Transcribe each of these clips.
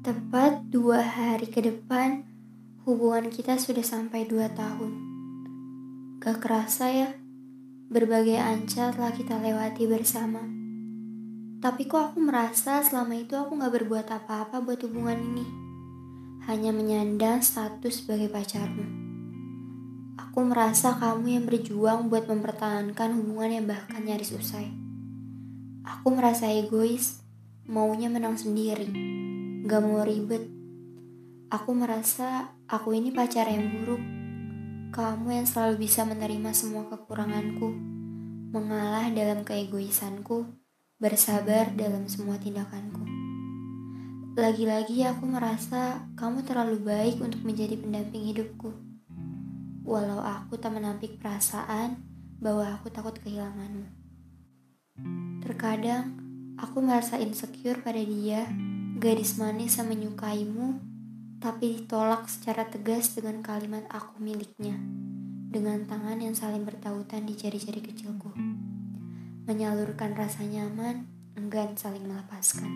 Tepat dua hari ke depan, hubungan kita sudah sampai dua tahun. Gak kerasa ya, berbagai anca telah kita lewati bersama. Tapi kok aku merasa selama itu aku gak berbuat apa-apa buat hubungan ini. Hanya menyandang status sebagai pacarmu. Aku merasa kamu yang berjuang buat mempertahankan hubungan yang bahkan nyaris usai. Aku merasa egois, maunya menang sendiri gak mau ribet. Aku merasa aku ini pacar yang buruk. Kamu yang selalu bisa menerima semua kekuranganku, mengalah dalam keegoisanku, bersabar dalam semua tindakanku. Lagi-lagi aku merasa kamu terlalu baik untuk menjadi pendamping hidupku. Walau aku tak menampik perasaan bahwa aku takut kehilanganmu. Terkadang aku merasa insecure pada dia Gadis manis yang menyukaimu, tapi ditolak secara tegas dengan kalimat aku miliknya, dengan tangan yang saling bertautan di jari-jari kecilku. Menyalurkan rasa nyaman, enggan saling melepaskan.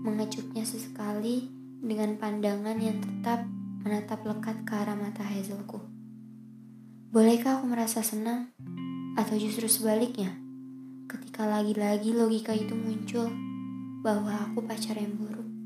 Mengecupnya sesekali dengan pandangan yang tetap menatap lekat ke arah mata Hazelku. Bolehkah aku merasa senang? Atau justru sebaliknya? Ketika lagi-lagi logika itu muncul, bahwa aku pacar yang buruk.